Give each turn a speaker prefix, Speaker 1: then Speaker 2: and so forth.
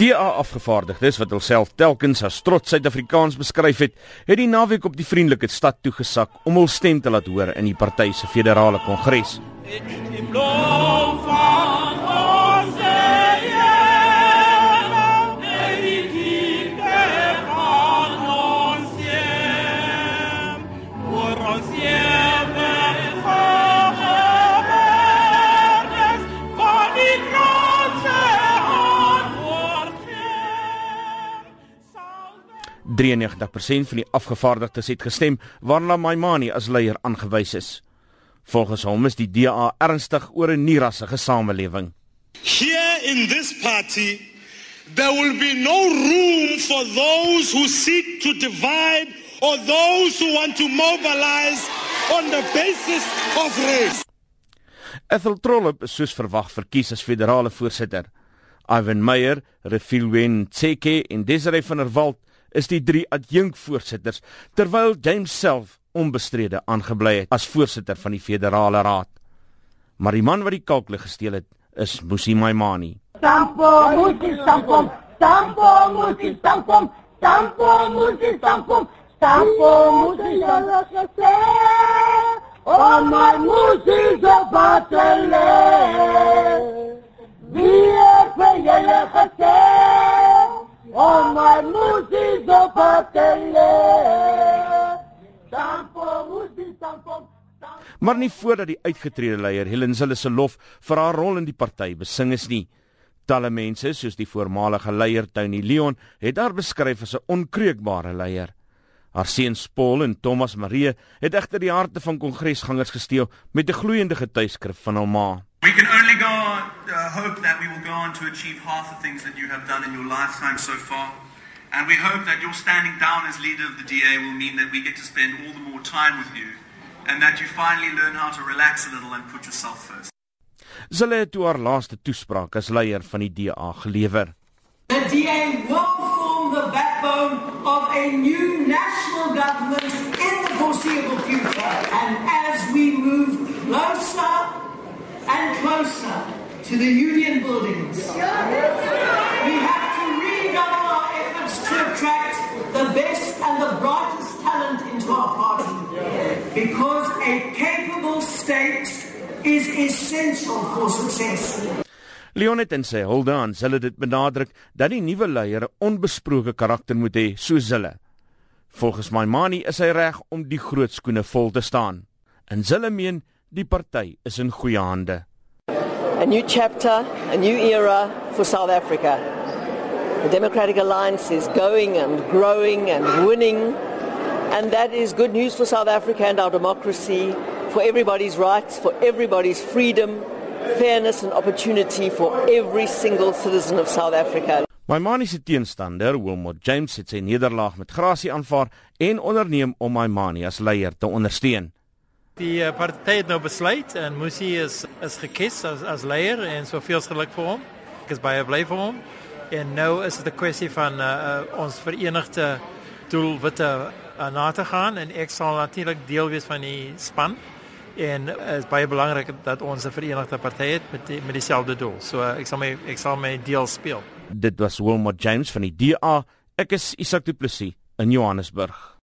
Speaker 1: DA afgevaardigdes wat hulself telkens as trots Suid-Afrikaans beskryf het, het die naweek op die vriendelike stad toegesak om hul stem te laat hoor in die party se federale kongres. ...93% van die afgevaardigdes het gestem waarna Maimani as leier aangewys is. Volgens hom is die DA ernstig oor 'n nie-rassige samelewing.
Speaker 2: Here in this party there will be no room for those who seek to divide or those who want to mobilize on the basis of race.
Speaker 1: Ethel Trollop is soos verwag verkies as federale voorsitter. Ivan Meyer, Refilwen Tseke en Desiree van der Walt is die drie adjunkvoorsitters terwyl James self onbestrede aangebly het as voorsitter van die federale raad. Maar die man wat die kalklig gesteel het, is Musi Maimani.
Speaker 3: Tampo Musi Tampo, Tampo Musi Tampo, Tampo Musi Tampo, Tampo Musi Tampo. Oh my Musi Zapatele. Wie pe yele khate. Oh my Musi Zapatele.
Speaker 1: Maar nie voordat die uitgetrede leier Helen Zille se lof vir haar rol in die party besing is nie. Talle mense, soos die voormalige leier Tony Leon, het haar beskryf as 'n onkreukbare leier. Haar seuns Paul en Thomas Marie het egter die harte van kongresgangers gesteel met 'n gloeiende getuieskrif van hul ma.
Speaker 4: We can only go on, uh, hope that we will go on to achieve half the things that you have done in your lifetime so far. And we hope that your standing down as leader of the DA will mean that we get to spend all the more time with you and that you finally learn how to relax a little and put yourself first.
Speaker 1: Zille het toe haar laaste toespraak as leier van die DA gelewer.
Speaker 5: The DA will form the backbone of a new national government in the foreseeable future and as we move closer and closer to the union buildings. We have to redouble our efforts to attract the best and the brightest talent into our party because a capable state is essential for success.
Speaker 1: Leon het in sy hulde aan Zille dit benadruk dat die nuwe leier 'n onbesproke karakter moet hê soos Zille. Volgens Maimani is hy reg om die groot skoene vol te staan. En Zille meen die party is in goeie hande.
Speaker 6: A new chapter, a new era for South Africa. The Democratic Alliance is going and growing and winning and that is good news for South Africa and our democracy, for everybody's rights, for everybody's freedom fairness and opportunity for every single citizen of South Africa.
Speaker 1: My man is 'n teenstander, Wilmot James het sy nederlaag met grasie aanvaar en onderneem om my man as leier te ondersteun.
Speaker 7: Die uh, party het nou besluit en Musi is is gekies as as leier en soveel geluk vir hom. Ek is baie bly vir hom. En nou is dit 'n kwessie van uh, uh, ons verenigde doelwitte uh, na te gaan en ek sal natuurlik deel wees van die span en dit is baie belangrik dat ons 'n verenigde party het met die, met dieselfde doel. So ek sal my ek sal my deel speel.
Speaker 1: Dit was Wilmot James van die DA. Ek is Isak Du Plessis in Johannesburg.